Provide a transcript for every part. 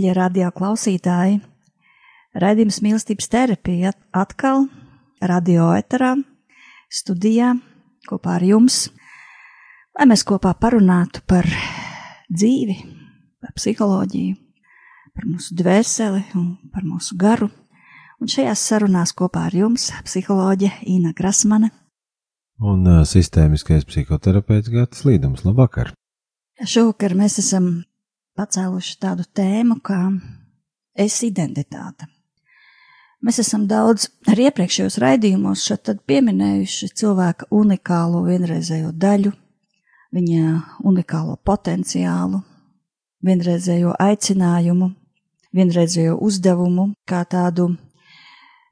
Mīļie radio klausītāji! Raidījums mīlestības terapija atkal radio eterā, studijā kopā ar jums, lai mēs kopā parunātu par dzīvi, par psiholoģiju, par mūsu dvēseli un par mūsu garu. Un šajās sarunās kopā ar jums psiholoģe Ina Grasmane un sistēmiskais psihoterapeits Gatis Līdums. Labvakar! Šovakar mēs esam pacēluši tādu tēmu kā es identitāte. Mēs esam daudz arī iepriekšējos raidījumos šeit pieminējuši cilvēka unikālo vienreizējo daļu, viņa unikālo potenciālu, vienreizējo aicinājumu, vienreizējo uzdevumu, kā tādu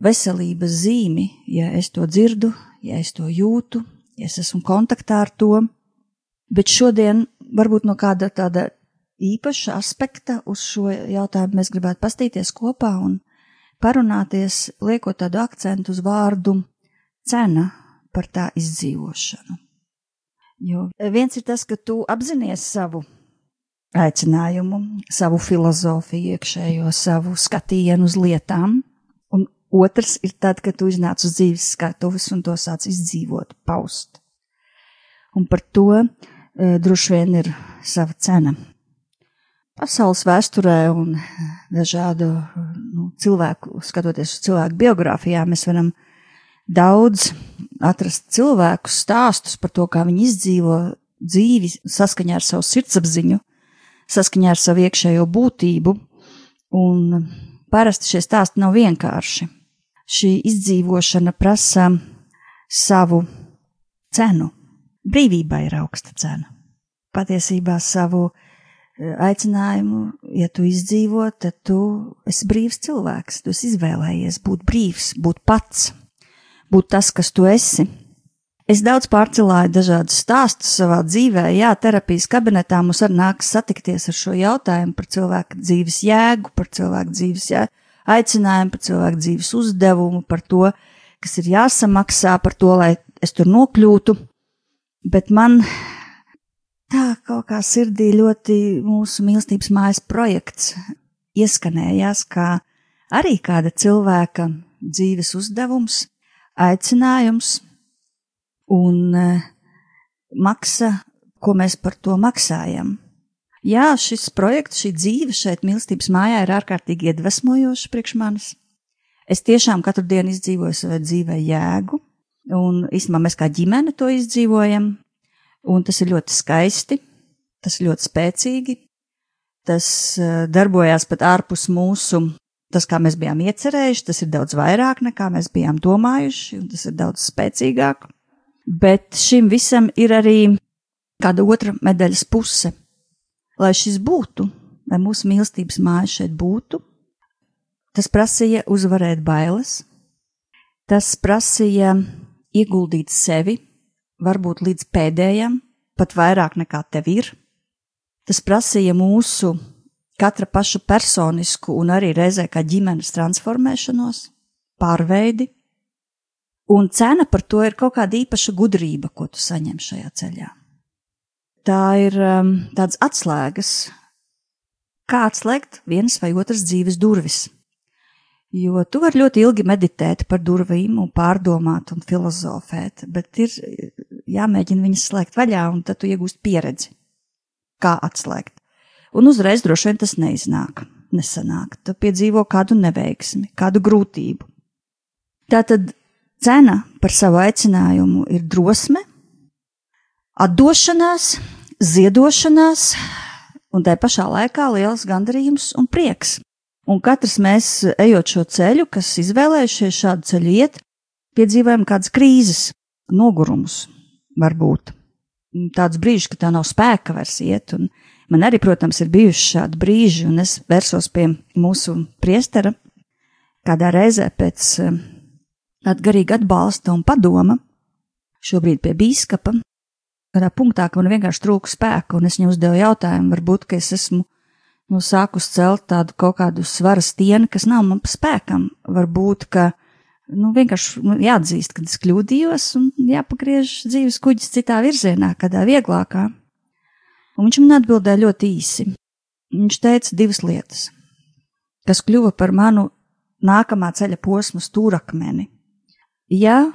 veselības zīmi, ja es to dzirdu, ja es to jūtu, ja es esmu kontaktā ar to. Bet šodien varbūt no kāda tāda īpaša aspekta uz šo jautājumu mēs gribētu pastīties kopā un parunāties, liekot tādu akcentu uz vārdu cena par tā izdzīvošanu. Jo viens ir tas, ka tu apzinājies savu aicinājumu, savu filozofiju, iekšējo savu skatienu uz lietām, un otrs ir tad, kad tu iznāc uz dzīves skatuves un to sāc izdzīvot, paust. Un par to e, droši vien ir sava cena pasaules vēsturē un dažādu nu, cilvēku, skatoties uz cilvēku biogrāfijām, mēs varam daudz atrast cilvēku stāstus par to, kā viņi izdzīvo dzīvi saskaņā ar savu sirdsapziņu, saskaņā ar savu iekšējo būtību, un parasti šie stāsti nav vienkārši. Šī izdzīvošana prasa savu cenu. Brīvībai ir augsta cena. Patiesībā savu aicinājumu, ja tu izdzīvo, tad tu esi brīvs cilvēks. Tu esi izvēlējies būt brīvs, būt pats, būt tas, kas tu esi. Es daudz pārcilāju dažādus stāstus savā dzīvē. Jā, terapijas kabinetā mums arī nākas satikties ar šo jautājumu par cilvēku dzīves jēgu, par cilvēku dzīves jā, aicinājumu, par cilvēku dzīves uzdevumu, par to, kas ir jāsamaksā par to, lai es tur nokļūtu. Bet man tā kaut kā sirdī ļoti mūsu mīlestības mājas projekts ieskanējās, kā arī kāda cilvēka dzīves uzdevums, aicinājums un e, maksa, ko mēs par to maksājam. Jā, šis projekts, šī dzīve šeit mīlestības mājā ir ārkārtīgi iedvesmojoša priekš manis. Es tiešām katru dienu izdzīvoju savai dzīvē jēgu, un īstenībā mēs kā ģimene to izdzīvojam, un tas ir ļoti skaisti, tas ir ļoti spēcīgi, tas uh, darbojās pat ārpus mūsu, tas, kā mēs bijām iecerējuši, tas ir daudz vairāk nekā mēs bijām domājuši, un tas ir daudz spēcīgāk. Bet šim visam ir arī kāda otra medaļas puse. Lai šis būtu, lai mūsu mīlestības māja šeit būtu, tas prasīja uzvarēt bailes, tas prasīja ieguldīt sevi, varbūt līdz pēdējam, pat vairāk nekā tev ir. Tas prasīja mūsu katra paša personisku un arī reizē kā ģimenes transformēšanos, pārveidi, un cena par to ir kaut kāda īpaša gudrība, ko tu saņem šajā ceļā. Tā ir um, tāds atslēgas, kā atslēgt vienas vai otras dzīves durvis. Jo tu vari ļoti ilgi meditēt par durvīm, un pārdomāt un filozofēt, bet ir jāmēģina viņas slēgt vaļā, un tad tu iegūst pieredzi, kā atslēgt. Un uzreiz droši vien tas neiznāk, nesanāk. Tu piedzīvo kādu neveiksmi, kādu grūtību. Tātad cena par savu aicinājumu ir drosme, atdošanās, ziedošanās, un tai pašā laikā liels gandarījums un prieks. Un katrs mēs, ejot šo ceļu, kas izvēlējušies šādu ceļu iet, piedzīvojam kādas krīzes, nogurumus, varbūt tāds brīžs, ka tā nav spēka vairs iet. Un man arī, protams, ir bijuši šādi brīži, un es vērsos pie mūsu priestera kādā reizē pēc eh, tāda garīga atbalsta un padoma, šobrīd pie bīskapa, kādā punktā, ka man vienkārši trūka spēka, un es viņam uzdevu jautājumu, varbūt, ka es esmu nu, sākus celt tādu kaut kādu svara stieni, kas nav man spēkam. Varbūt, ka nu, vienkārši jāatzīst, ka es kļūdījos un jāpagriež dzīves kuģis citā virzienā, kādā vieglākā. Un viņš man atbildēja ļoti īsi. Viņš teica divas lietas, kas kļuva par manu nākamā ceļa posmu stūrakmeni. Ja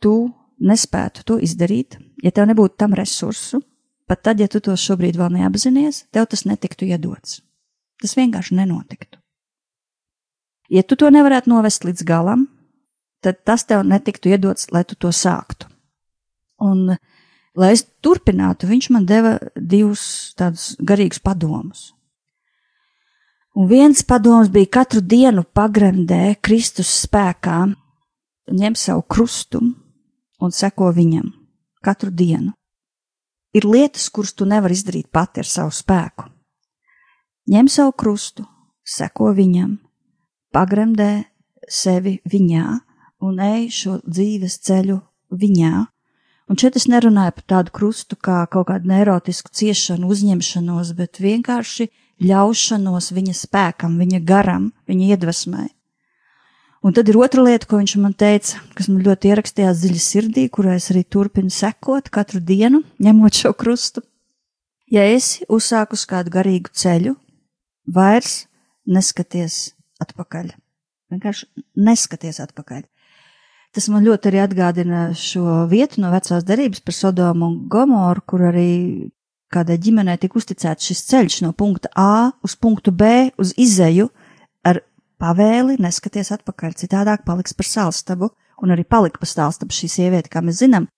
tu nespētu to izdarīt, ja tev nebūtu tam resursu, Pat tad, ja tu to šobrīd vēl neapzinies, tev tas netiktu iedots. Tas vienkārši nenotiktu. Ja tu to nevarētu novest līdz galam, tad tas tev netiktu iedots, lai tu to sāktu. Un, lai es turpinātu, viņš man deva divus tādus garīgus padomus. Un viens padoms bija katru dienu pagremdē Kristus spēkā, ņem savu krustu un seko viņam katru dienu. Ir lietas, kuras tu nevari izdarīt pati ar savu spēku. Ņem savu krustu, seko viņam, pagremdē sevi viņā un ej šo dzīves ceļu viņā. Un šeit es nerunāju par tādu krustu kā kaut kādu neirotisku ciešanu, uzņemšanos, bet vienkārši ļaušanos viņa spēkam, viņa garam, viņa iedvesmai. Un tad ir otra lieta, ko viņš man teica, kas man ļoti ierakstījās dziļi sirdī, kurai es arī turpinu sekot katru dienu, ņemot šo krustu. Ja esi uzsākus kādu garīgu ceļu, vairs neskaties atpakaļ. Vienkārši neskaties atpakaļ. Tas man ļoti arī atgādina šo vietu no vecās derības par Sodomu un Gomoru, kur arī kādai ģimenei tika uzticēts šis ceļš no punkta A uz punktu B uz izēju ar pavēli neskaties atpakaļ, citādāk paliks par salstabu, un arī palika par salstabu šī sieviete, kā mēs zinām.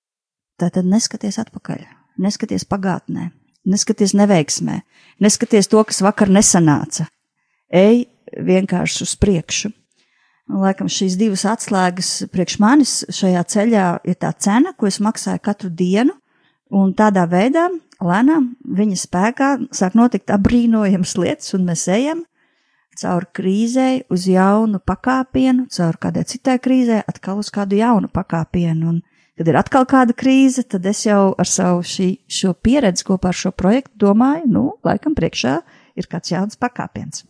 Tātad neskaties atpakaļ, neskaties pagātnē, neskaties neveiksmē, neskaties to, kas vakar nesanāca. Ej vienkārši uz priekšu. Laikam šīs divas atslēgas priekš manis šajā ceļā ir tā cena, ko es maksāju katru dienu, un tādā veidā lēnām viņa spēkā sāk notikt apbrīnojams lietas, un mēs ejam caur krīzei uz jaunu pakāpienu, caur kādai citai krīzē, atkal uz kādu jaunu pakāpienu. Un, kad ir atkal kāda krīze, tad es jau ar savu šī, šo pieredzi kopā ar šo projektu domāju, nu, laikam priekšā ir kāds jauns pakāpiens.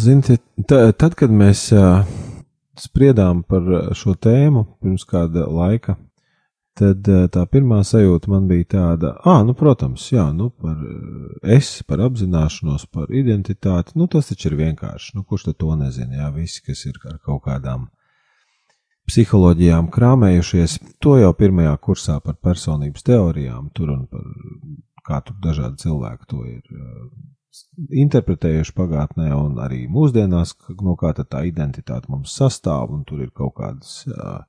Ziniet, tad, kad mēs spriedām par šo tēmu pirms kāda laika, tad tā pirmā sajūta man bija tāda, ah, nu, protams, jā, nu, par es, par apzināšanos, par identitāti, nu, tas taču ir vienkārši, nu, kurš to nezina, jā, visi, kas ir ar kaut kādām psiholoģijām krāmējušies, to jau pirmajā kursā par personības teorijām, tur un par kā tur dažādi cilvēki to ir interpretējuši pagātnē, un arī mūsdienās, no kā tā identitāte mums sastāv, un tur ir kaut kādas uh,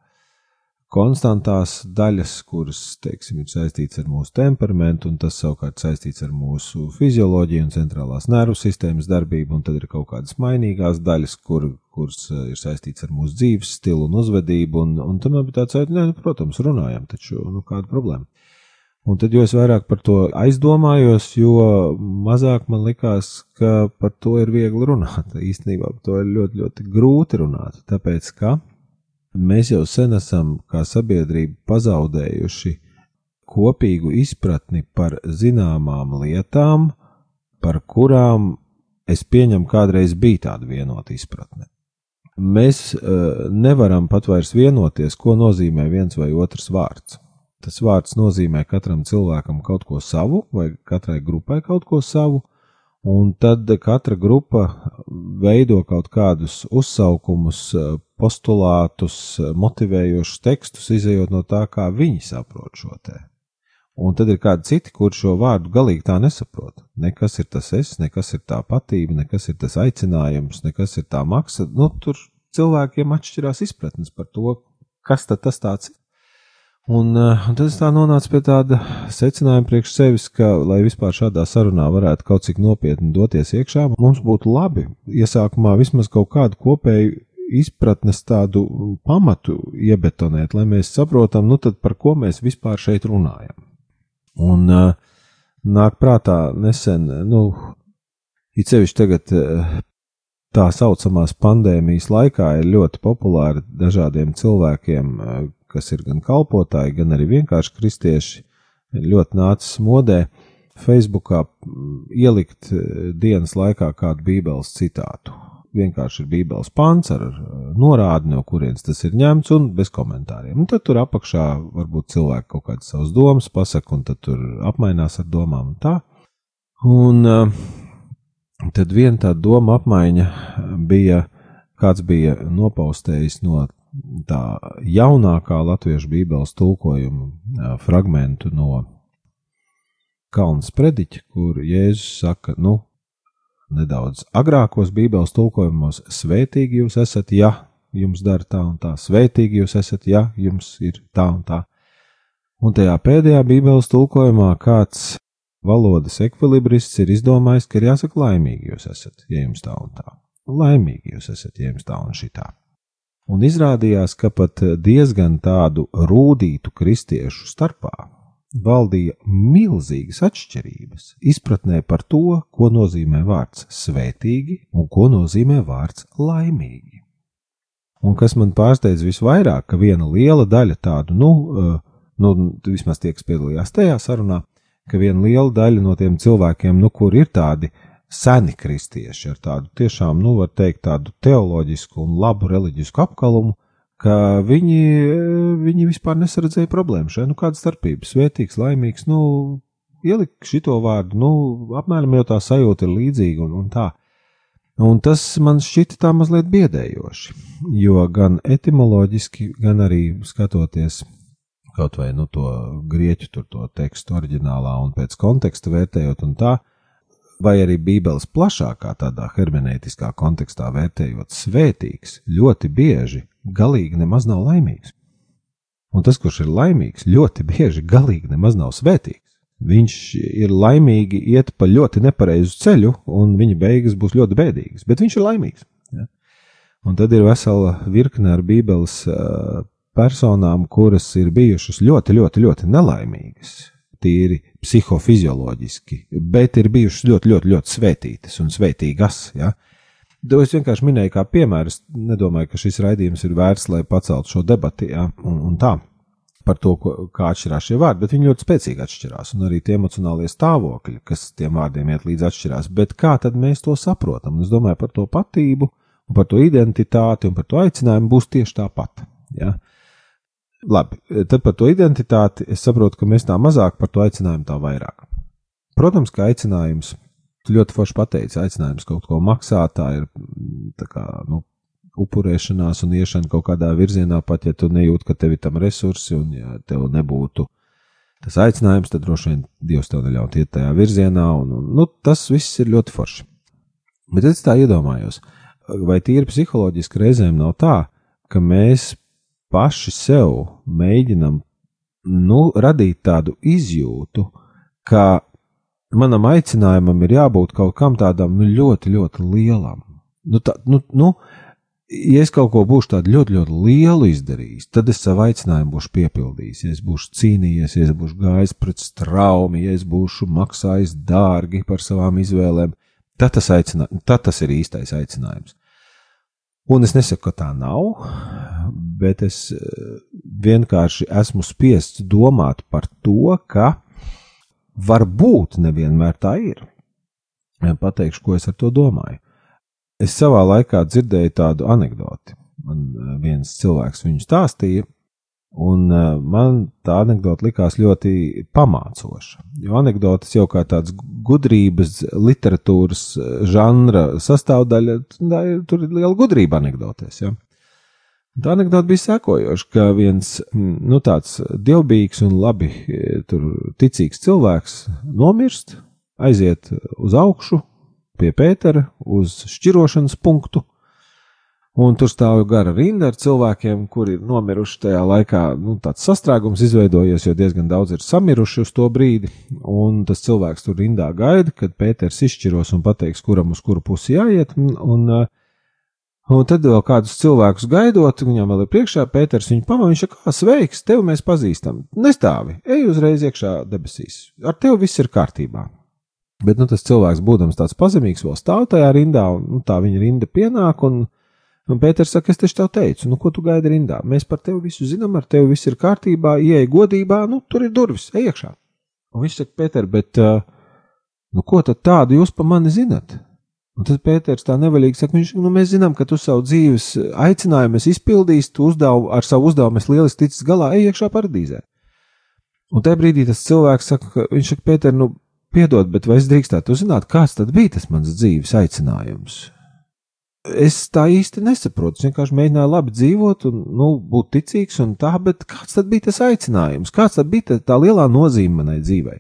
konstantās daļas, kuras, teiksim, ir saistīts ar mūsu temperamentu, un tas savukārt saistīts ar mūsu fizioloģiju un centrālās nervu sistēmas darbību, un tad ir kaut kādas mainīgās daļas, kur, kuras ir saistīts ar mūsu dzīves stilu un uzvedību, un, un man bija tāds, nu, protams, runājam, taču, nu, kāda problēma. Un tad, jo es vairāk par to aizdomājos, jo mazāk man likās, ka par to ir viegli runāt. Īstenībā par to ir ļoti, ļoti grūti runāt. Tāpēc, ka mēs jau sen esam kā sabiedrība pazaudējuši kopīgu izpratni par zināmām lietām, par kurām es pieņemu, kādreiz bija tāda vienota izpratne. Mēs uh, nevaram pat vairs vienoties, ko nozīmē viens vai otrs vārds. Tas vārds nozīmē katram cilvēkam kaut ko savu, vai katrai grupai kaut ko savu, un tad katra grupa veido kaut kādus uzsaukumus, postulātus, motivējošus tekstus, izējot no tā, kā viņi saprot šo te. Un tad ir kādi citi, kur šo vārdu galīgi tā nesaprot. Nekas ir tas es, nekas ir tā patība, nekas ir tas aicinājums, nekas ir tā maksa. Nu, tur cilvēkiem atšķirās izpratnes par to, kas tas tāds ir. Un, uh, un tad es tā nonācu pie tāda secinājuma priekš sevis, ka, lai vispār šādā sarunā varētu kaut cik nopietni doties iekšā, mums būtu labi iesākumā vismaz kaut kādu kopēju izpratnes tādu pamatu iebetonēt, lai mēs saprotam, nu tad par ko mēs vispār šeit runājam. Un uh, nāk prātā nesen, nu, it sevišķi tagad uh, tā saucamās pandēmijas laikā ir ļoti populāri dažādiem cilvēkiem kas ir gan kalpotāji, gan arī vienkārši kristieši, ļoti nācis modē Facebookā ielikt eh, dienas laikā kādu bībeles citātu. Vienkārši ir bībeles pants ar norādi, no kurienes tas ir ņemts, un bez komentāriem. Un tad tur apakšā varbūt cilvēki kaut kādas savas domas pasaka, un tad tur apmainās ar domām un tā. Un uh, tad viena tā doma apmaiņa bija, kāds bija nopaustējis no tā jaunākā latviešu bībeles tulkojuma fragmentu no Kalnas prediķa, kur Jēzus saka, nu, nedaudz agrākos bībeles tulkojumos, svētīgi jūs esat, ja jums dara tā un tā, svētīgi jūs esat, ja jums ir tā un tā. Un tajā pēdējā bībeles tulkojumā kāds valodas ekvilibrists ir izdomājis, ka ir jāsaka laimīgi jūs esat, ja jums tā un tā. Laimīgi jūs esat, ja jums tā un šitā un izrādījās, ka pat diezgan tādu rūtītu kristiešu starpā valdīja milzīgas atšķirības izpratnē par to, ko nozīmē vārds svētīgi un ko nozīmē vārds laimīgi. Un kas man pārsteidz visvairāk, ka viena liela daļa tādu, nu, eh, nu vismaz tie, kas piedalījās tajā sarunā, ka viena liela daļa no tiem cilvēkiem, nu, kur ir tādi uh, seni kristieši ar tādu tiešām, nu, var teikt, tādu teoloģisku un labu reliģisku apkalumu, ka viņi, viņi vispār nesaredzēja problēmu šeit. Nu, kāda starpība? Svētīgs, laimīgs, nu, ielikt šito vārdu, nu, apmēram jau tā sajūta ir līdzīga un, un tā. Un tas man šķita tā mazliet biedējoši, jo gan etimoloģiski, gan arī skatoties kaut vai nu to grieķu tur to tekstu oriģinālā un pēc konteksta vērtējot un tā, vai arī Bībeles plašākā tādā hermenētiskā kontekstā vērtējot, svētīgs ļoti bieži galīgi nemaz nav laimīgs. Un tas, kurš ir laimīgs, ļoti bieži galīgi nemaz nav svētīgs. Viņš ir laimīgi iet pa ļoti nepareizu ceļu, un viņa beigas būs ļoti bēdīgas, bet viņš ir laimīgs. Ja? Un tad ir vesela virkne ar Bībeles uh, personām, kuras ir bijušas ļoti, ļoti, ļoti nelaimīgas tīri psihofizioloģiski, bet ir bijušas ļoti, ļoti, ļoti svētītas un svētīgas. Ja? Es vienkārši minēju kā piemēru. Es nedomāju, ka šis raidījums ir vērts, lai paceltu šo debati, ja? un, un tā. par to, ko, kā atšķirās šie vārdi, bet viņi ļoti spēcīgi atšķirās, un arī tie emocionālie stāvokļi, kas tiem vārdiem iet līdzi atšķirās. Bet kā tad mēs to saprotam? Un es domāju par to patību, par to identitāti un par to aicinājumu būs tieši tāpat. Ja? Labi, tad par to identitāti es saprotu, ka mēs tā mazāk par to aicinājumu, tā vairāk. Protams, ka aicinājums, tu ļoti forši pateici, aicinājums kaut ko maksāt, tā ir tā kā, nu, upurēšanās un iešana kaut kādā virzienā, pat ja tu nejūti, ka tev ir tam resursi un ja tev nebūtu tas aicinājums, tad droši vien Dievs tev neļaut iet tajā virzienā, un, un nu, tas viss ir ļoti forši. Bet es tā iedomājos, vai tīri psiholoģiski reizēm nav tā, ka mēs paši sev mēģinam nu, radīt tādu izjūtu, ka manam aicinājumam ir jābūt kaut kam tādam nu, ļoti, ļoti lielam. Nu, tā, nu, nu, ja es kaut ko būšu tādu ļoti, ļoti lielu izdarījis, tad es savu aicinājumu būšu piepildījis. Ja es būšu cīnījies, ja es būšu gājis pret straumi, ja es būšu maksājis dārgi par savām izvēlēm, tad tas, aicinā, tad tas ir īstais aicinājums. Un es nesaku, ka tā nav, bet es eh, vienkārši esmu spiests domāt par to, ka varbūt nevienmēr tā ir. Pateikšu, ko es ar to domāju. Es savā laikā dzirdēju tādu anekdoti. Man eh, viens cilvēks viņu stāstīja, un eh, man tā anekdote likās ļoti pamācoša. Jo anekdotas jau kā tāds gudrības, literatūras eh, žanra sastāvdaļa, tur ir liela gudrība anekdotēs. Ja? Tā anekdote bija sekojoša, ka viens mm, nu, tāds dievbijīgs un labi ticīgs cilvēks nomirst, aiziet uz augšu, pie Pētera uz šķirošanas punktu. Un tur stāv gara rinda ar cilvēkiem, kuri ir nomiruši tajā laikā. Nu, tāds sastrēgums izveidojies, jo diezgan daudz ir samiruši uz to brīdi. Un tas cilvēks tur rindā gaida, kad Pēters izšķiros un pateiks, kuram uz kuru pusi jāiet. Un, un, un tad vēl kādus cilvēkus gaidot, viņam vēl ir priekšā Pēters. Viņu pamanīja, viņš saka, sveiks, tevi mēs pazīstam. Nestāvi, ej uzreiz iekšā debesīs. Ar tevi viss ir kārtībā. Bet nu, tas cilvēks, būdams tāds pazemīgs, vēl stāv tajā rindā, un nu, tā viņa rinda pienāk. Un, un Pēters saka, es taču tev teicu, nu, ko tu gaidi rindā? Mēs par tevi visu zinām, ar tevi viss ir kārtībā, ieej godībā, nu, tur ir durvis, ej iekšā. Un viņš saka, Pēter, bet, nu, ko tad tādu jūs pa mani zinat? Un tad Pēters tā nevaļīgi saka, viņš, nu, mēs zinām, ka tu savu dzīves aicinājumu esi izpildījis, tu uzdev, ar savu uzdevumu esi lieliski ticis galā, ej iekšā paradīzē. Un tajā brīdī tas cilvēks saka, viņš saka, Pēter, nu, Piedod, bet vai es drīkstētu uzzināt, kāds tad bija tas mans dzīves aicinājums? Es tā īsti nesaprotu. Es vienkārši mēģināju labi dzīvot, un nu, būt ticīgs, un tā, bet kāds tad bija tas aicinājums? Kāds tad bija tā, tā lielā nozīme manai dzīvei?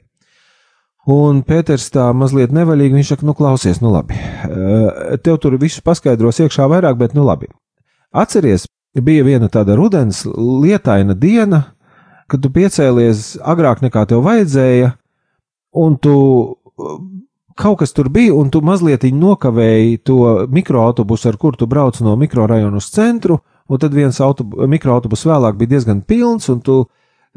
Un Pēters tā mazliet nevaļīgi, viņš saka, nu, klausies, nu, labi. Tev tur visu paskaidros iekšā vairāk, bet, nu, labi. Atceries, bija viena tāda rudens lietaina diena, kad tu piecēlies agrāk nekā tev vajadzēja, un tu kaut kas tur bija, un tu mazliet nokavēji to mikroautobusu, ar kuru tu brauc no mikrorajona uz centru, un tad viens autobu, mikroautobus vēlāk bija diezgan pilns, un tu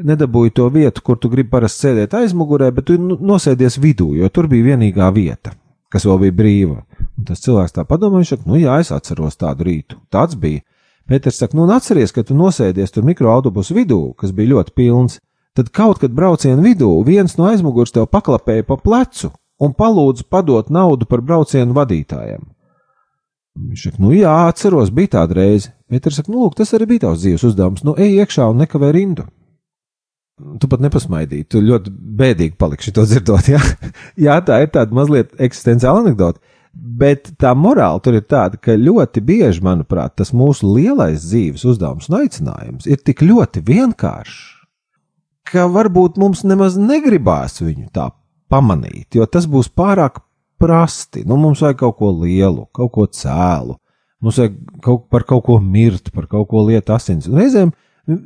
nedabūji to vietu, kur tu gribi parasti sēdēt aizmugurē, bet tu nosēdies vidū, jo tur bija vienīgā vieta, kas vēl bija brīva. Un tas cilvēks tā padomāja, saka, nu jā, es atceros tādu rītu. Tāds bija. Pēters saka, nu atceries, ka tu nosēdies tur mikroautobusu vidū, kas bija ļoti pilns tad kaut kad brauciena vidū viens no aizmugures tev paklapēja pa plecu un palūdza padot naudu par braucienu vadītājiem. Viņš saka, nu jā, atceros, bija tāda reize. Pēters saka, nu lūk, tas arī bija tavs dzīves uzdevums, nu ej iekšā un nekavē rindu. Tu pat nepasmaidīji, tu ļoti bēdīgi paliksi to dzirdot, jā? jā, tā ir tāda mazliet eksistenciāla anekdote. Bet tā morāla tur ir tāda, ka ļoti bieži, manuprāt, tas mūsu lielais dzīves uzdevums un aicinājums ir tik ļoti vienkāršs ka varbūt mums nemaz negribās viņu tā pamanīt, jo tas būs pārāk prasti. Nu, mums vajag kaut ko lielu, kaut ko cēlu, mums vajag kaut, par kaut ko mirt, par kaut ko lietu asins. Un reizēm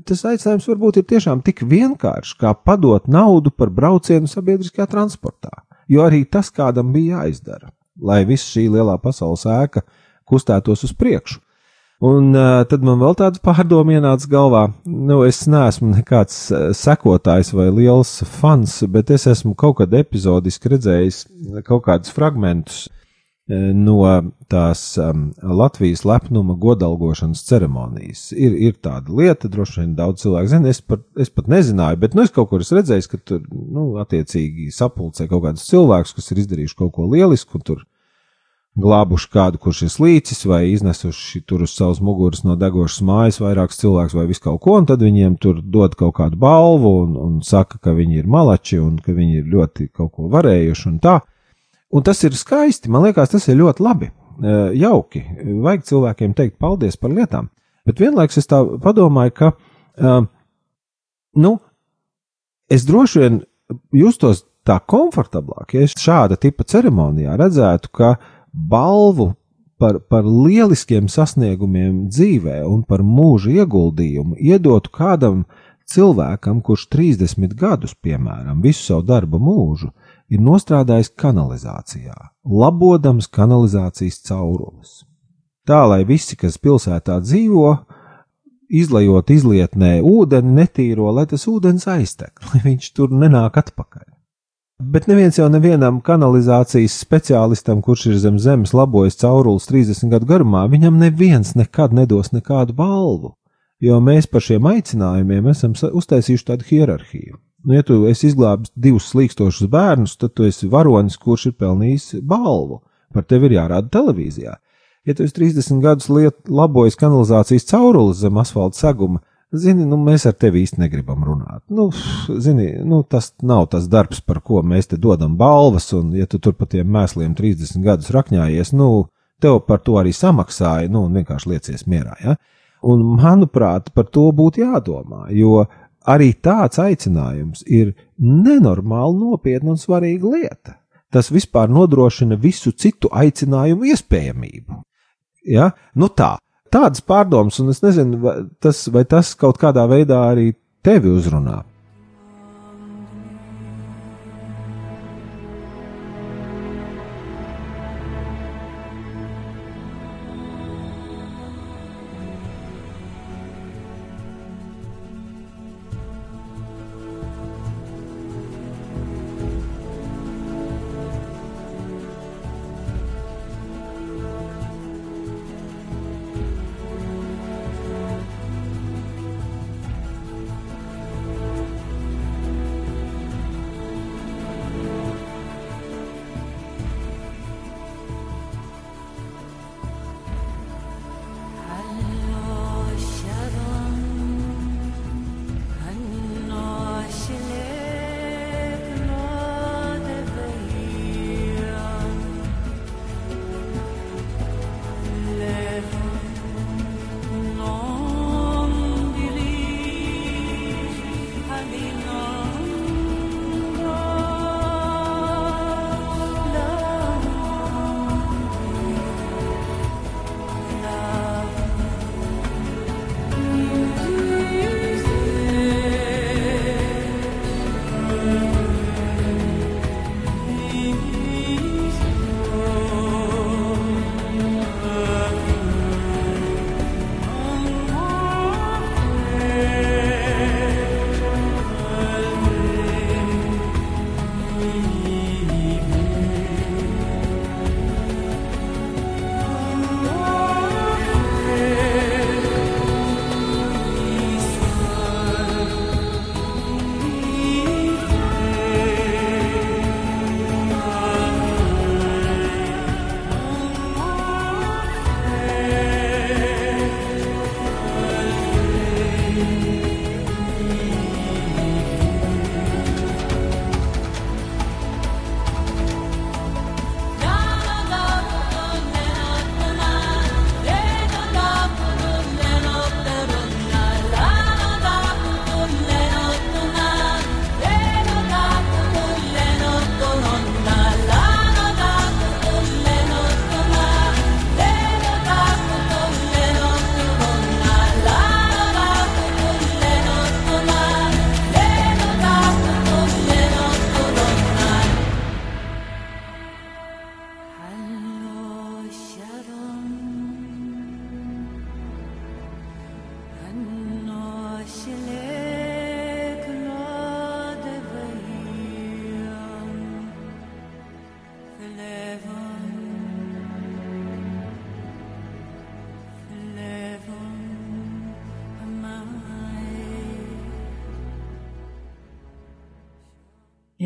tas aicinājums varbūt ir tiešām tik vienkāršs, kā padot naudu par braucienu sabiedriskajā transportā, jo arī tas kādam bija jāizdara, lai viss šī lielā pasaules ēka kustētos uz priekšu. Un uh, tad man vēl tāda pārdoma ienāca galvā. Nu, es neesmu nekāds sekotājs vai liels fans, bet es esmu kaut kad epizodiski redzējis kaut kādus fragmentus no tās um, Latvijas lepnuma godalgošanas ceremonijas. Ir, ir tāda lieta, droši vien daudz cilvēku zina, es, par, es pat nezināju, bet nu, es kaut kur esmu redzējis, ka tur, nu, attiecīgi sapulcē kaut kādus cilvēkus, kas ir izdarījuši kaut ko lielisku, un tur glābuši kādu, kurš ir slīcis, vai iznesuši tur uz savas muguras no degošas mājas vairākus cilvēkus, vai visu kaut ko, un tad viņiem tur dod kaut kādu balvu, un, un saka, ka viņi ir malači, un ka viņi ir ļoti kaut ko varējuši, un tā. Un tas ir skaisti, man liekas, tas ir ļoti labi, e, jauki. Vajag cilvēkiem teikt paldies par lietām. Bet vienlaikus es tā padomāju, ka, uh, nu, es droši vien justos tā komfortablāk, ja es šāda tipa ceremonijā redzētu, ka balvu par, par lieliskiem sasniegumiem dzīvē un par mūža ieguldījumu iedotu kādam cilvēkam, kurš 30 gadus, piemēram, visu savu darba mūžu ir nostrādājis kanalizācijā, labodams kanalizācijas caurumus. Tā, lai visi, kas pilsētā dzīvo, izlejot izlietnē ūdeni, netīro, lai tas ūdens aiztek, lai viņš tur nenāk atpakaļ. Bet neviens jau nevienam kanalizācijas speciālistam, kurš ir zem zemes labojis caurules 30 gadu garumā, viņam neviens nekad nedos nekādu balvu, jo mēs par šiem aicinājumiem esam uztaisījuši tādu hierarhiju. Nu, ja tu esi izglābis divus slīkstošus bērnus, tad tu esi varonis, kurš ir pelnījis balvu. Par tevi ir jārāda televīzijā. Ja tu esi 30 gadus liet, labojis kanalizācijas caurules zem asfalta seguma, zini, nu, mēs ar tevi īsti negribam runāt. Nu, zini, nu, tas nav tas darbs, par ko mēs te dodam balvas, un ja tu tur pa tiem mēsliem 30 gadus rakņājies, nu, tev par to arī samaksāja, nu, vienkārši liecies mierā, ja? Un, manuprāt, par to būtu jādomā, jo arī tāds aicinājums ir nenormāli nopietna un svarīga lieta. Tas vispār nodrošina visu citu aicinājumu iespējamību. Ja? Nu tā, tādas pārdomas, un es nezinu, vai tas, vai tas kaut kādā veidā arī tevi uzrunā.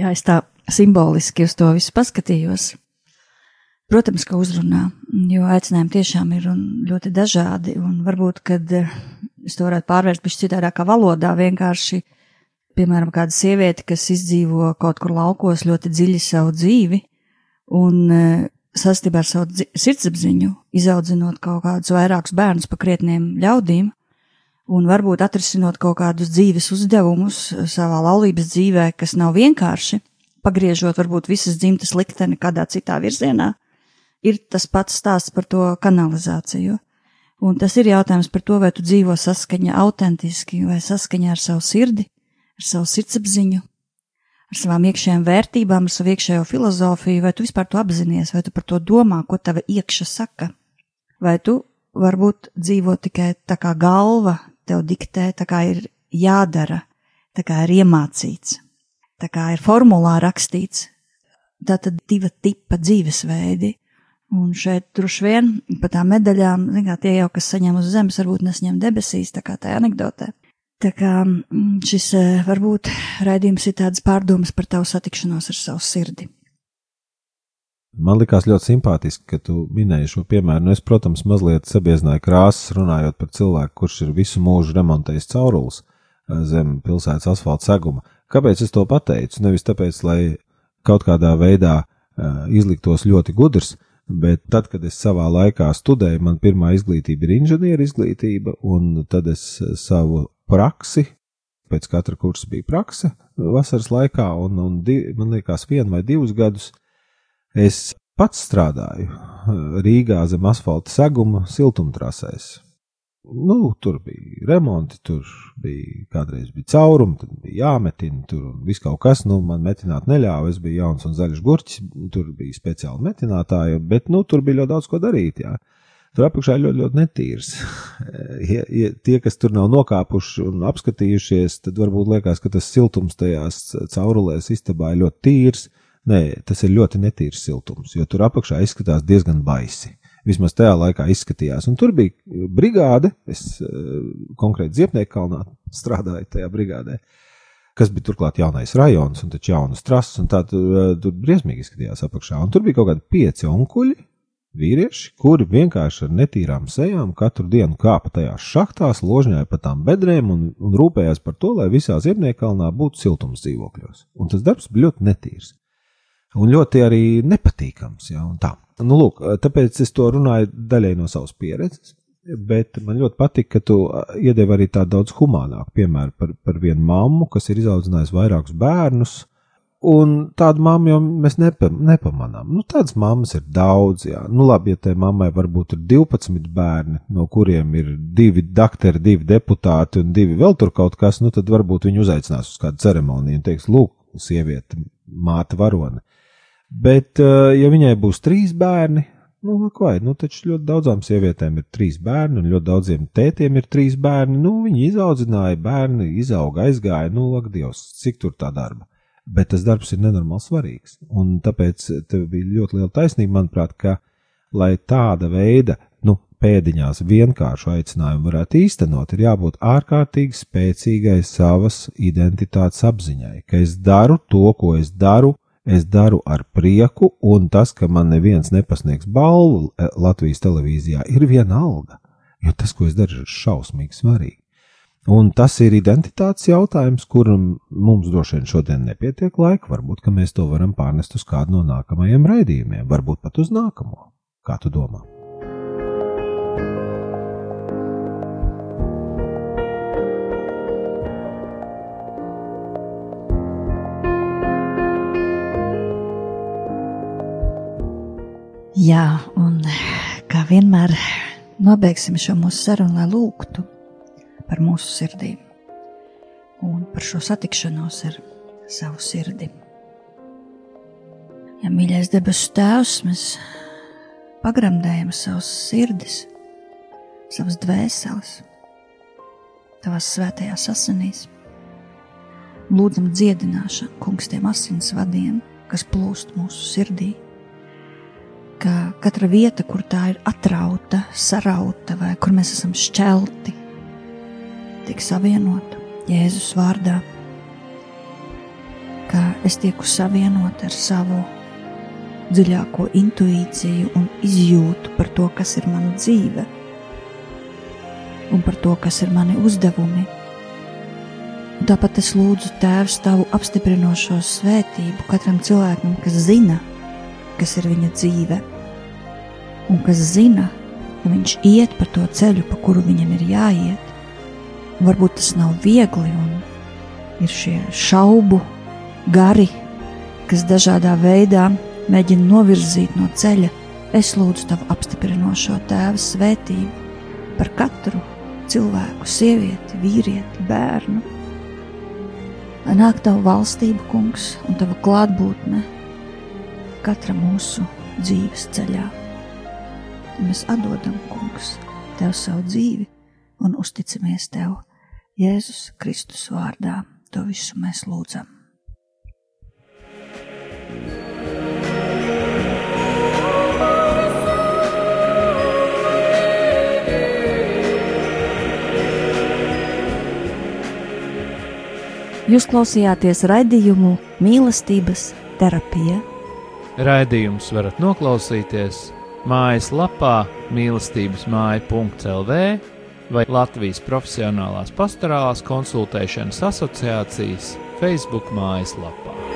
Jā, es tā simboliski uz to visu paskatījos. Protams, ka uzrunā, jo aicinājumi tiešām ir ļoti dažādi, un varbūt, kad eh, es to varētu pārvērst pišķi citādākā valodā, vienkārši, piemēram, kāda sieviete, kas izdzīvo kaut kur laukos ļoti dziļi savu dzīvi, un eh, sastībā ar savu sirdsapziņu, izaudzinot kaut kādus vairākus bērnus pa krietniem ļaudīm, un varbūt atrisinot kaut kādus dzīves uzdevumus savā laulības dzīvē, kas nav vienkārši, pagriežot varbūt visas dzimtas likteni kādā citā virzienā, ir tas pats stāsts par to kanalizāciju. Un tas ir jautājums par to, vai tu dzīvo saskaņā autentiski, vai saskaņā ar savu sirdi, ar savu sirdsapziņu, ar savām iekšējām vērtībām, ar savu iekšējo filozofiju, vai tu vispār to apzinājies, vai tu par to domā, ko tava iekša saka. Vai tu varbūt dzīvo tikai tā kā galva tev diktē, tā kā ir jādara, tā kā ir iemācīts, tā kā ir formulā rakstīts. Tā tad diva tipa dzīvesveidi. Un šeit droši vien pa tām medaļām, kā tie jau, kas saņem uz zemes, varbūt nesņem debesīs, tā kā tajā anekdotē. Tā kā mm, šis eh, varbūt raidījums ir tāds pārdomas par tavu satikšanos ar savu sirdi. Man likās ļoti simpātiski, ka tu minēji šo piemēru. Nu, es, protams, mazliet sabiezināju krāsas, runājot par cilvēku, kurš ir visu mūžu remontējis caurules eh, zem pilsētas asfalta seguma. Kāpēc es to pateicu? Nevis tāpēc, lai kaut kādā veidā uh, izliktos ļoti gudrs, bet tad, kad es savā laikā studēju, man pirmā izglītība ir inženieru izglītība, un tad es savu praksi, pēc katra kursa bija prakse vasaras laikā, un, un div, man liekas, vienu vai divus gadus Es pats strādāju Rīgā zem asfalta seguma siltumtrasēs. Nu, tur bija remonti, tur bija kādreiz bija caurumi, tad bija jāmetina, tur viss kaut kas, nu, man metināt neļāva, es biju jauns un zaļš gurķis, tur bija speciāli metinātāji, bet, nu, tur bija ļoti daudz ko darīt, jā. Tur apakšā ir ļoti, ļoti netīrs. ja, ja tie, kas tur nav nokāpuši un apskatījušies, tad varbūt liekas, ka tas siltums tajās caurulēs istabā ir ļoti tīrs. Nē, tas ir ļoti netīrs siltums, jo tur apakšā izskatās diezgan baisi. Vismaz tajā laikā izskatījās. Un tur bija brigāde, es uh, konkrēti Ziepnieku kalnā strādāju tajā brigādē, kas bija turklāt jaunais rajons un taču jaunas trases, un tā tur, uh, tur briesmīgi izskatījās apakšā. Un tur bija kaut kādi pieci onkuļi, vīrieši, kuri vienkārši ar netīrām sejām katru dienu kāpa tajās šachtās, ložņāja pa tām bedrēm un, un rūpējās par to, lai visā Ziepnieku kalnā būtu siltums dzīvokļos. Un tas darbs bija ļoti netīrs un ļoti arī nepatīkams. Ja, nu, lūk, tāpēc es to runāju daļai no savas pieredzes. Bet man ļoti patīk, ka tu iedevi arī tādu daudz humānāku piemēru par, par vienu mammu, kas ir izaudzinājusi vairākus bērnus. Un tādu mammu jau mēs nepa, nepamanām. Nu, tādas mammas ir daudz. Jā. Nu, labi, ja tai mammai varbūt ir 12 bērni, no kuriem ir divi doktori, divi deputāti un divi vēl tur kaut kas, nu, tad varbūt viņi uzaicinās uz kādu ceremoniju un teiks, lūk, sieviete, māte varone. Bet, eh, ja viņai būs trīs bērni, nu, vai, nu, taču ļoti daudzām sievietēm ir trīs bērni, un ļoti daudziem tētiem ir trīs bērni. Nu, viņi izaudzināja bērni, izauga, aizgāja, nu, ak, Dievs, cik tur tā darba. Bet tas darbs ir nenormāli svarīgs. Un tāpēc tev bija ļoti liela taisnība, manuprāt, ka, lai tāda veida, nu, pēdiņās vienkāršu aicinājumu varētu īstenot, ir jābūt ārkārtīgi spēcīgai savas identitātes apziņai, ka es daru to, ko es daru, es daru ar prieku, un tas, ka man neviens nepasniegs balvu eh, Latvijas televīzijā, ir viena alga, jo tas, ko es daru, ir šausmīgi svarīgi. Un tas ir identitātes jautājums, kuram mums droši vien šodien nepietiek laika. Varbūt, mēs to varam pārnest uz kādu no nākamajiem raidījumiem, varbūt pat uz nākamo. Kā tu domā? Jā, un kā vienmēr nobeigsim šo mūsu sarunu, lai lūgtu par mūsu sirdīm un par šo satikšanos ar savu sirdi. Ja mīļais debesu Tēvs, mēs pagrandējam savus sirdis, savas dvēseles, Tavās svētajās asinīs. Lūdzam dziedināšanu, kungs, tiem asins vadiem, kas plūst mūsu sirdī ka katra vieta, kur tā ir atrauta, sarauta vai kur mēs esam šķelti, tiek savienota Jēzus vārdā. Ka es tieku savienot ar savu dziļāko intuīciju un izjūtu par to, kas ir mana dzīve un par to, kas ir mani uzdevumi. Tāpat es lūdzu Tēvs tavu apstiprinošo svētību katram cilvēkam, kas zina, kas ir viņa dzīve, un kas zina, ka viņš iet pa to ceļu, pa kuru viņam ir jāiet. Varbūt tas nav viegli, un ir šie šaubu gari, kas dažādā veidā mēģina novirzīt no ceļa. Es lūdzu tavu apstiprinošo tēvu svētību par katru cilvēku, sievieti, vīrieti, bērnu. Lai nāk tava valstība, kungs, un tava klātbūtne katra mūsu dzīves ceļā. Un mēs atdodam, kungs, tev savu dzīvi un uzticamies tev Jēzus Kristus vārdā. To visu mēs lūdzam. Jūs klausījāties raidījumu mīlestības terapija. Raidījumus varat noklausīties mājaslapā mīlestības māja.lv vai Latvijas Profesionālās pastorālās konsultēšanas asociācijas Facebook mājaslapā.